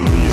easily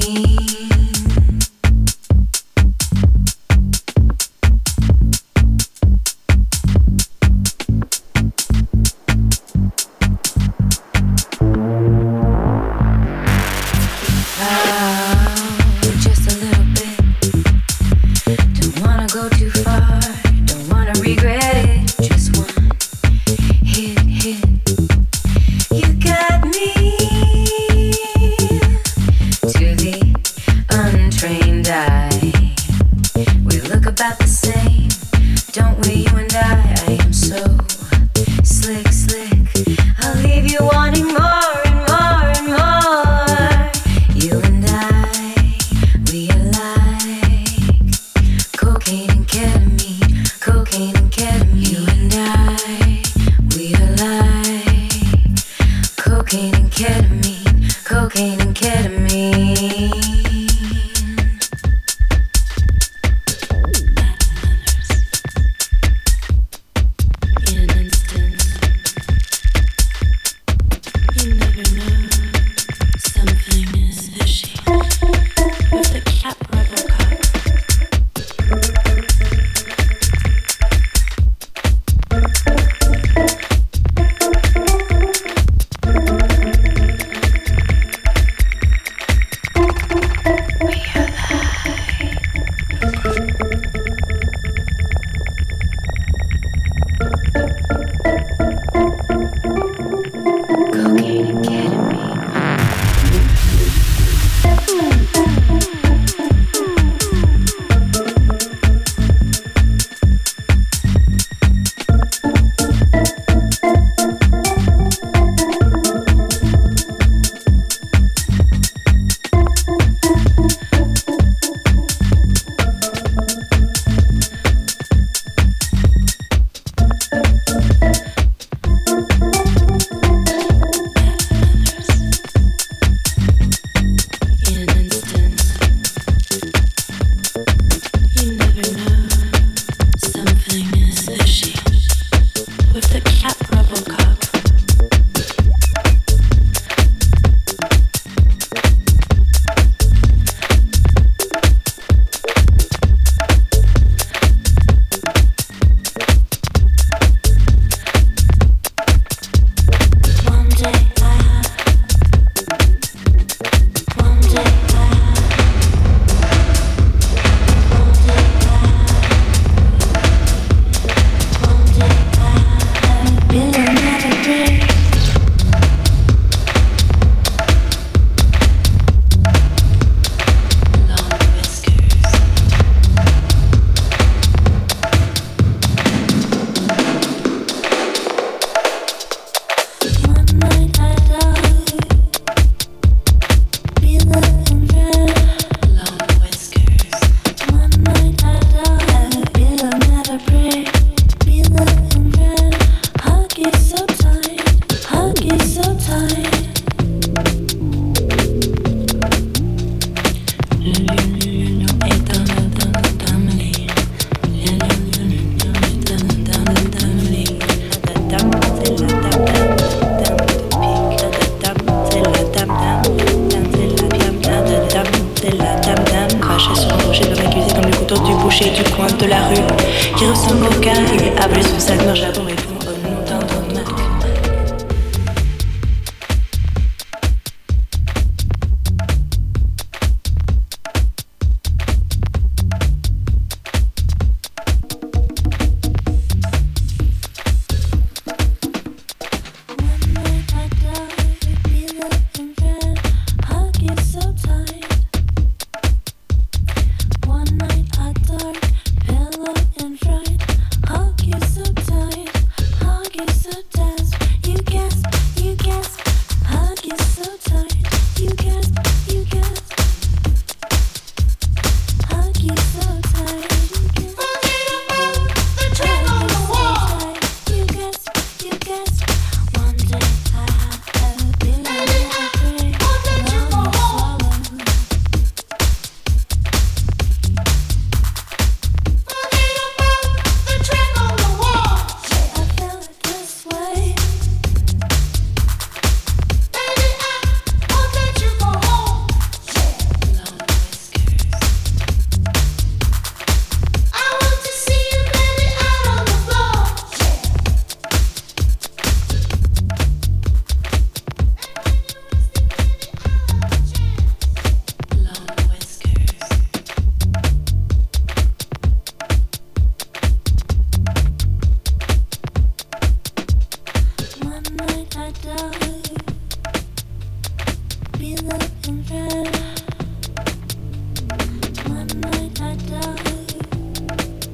to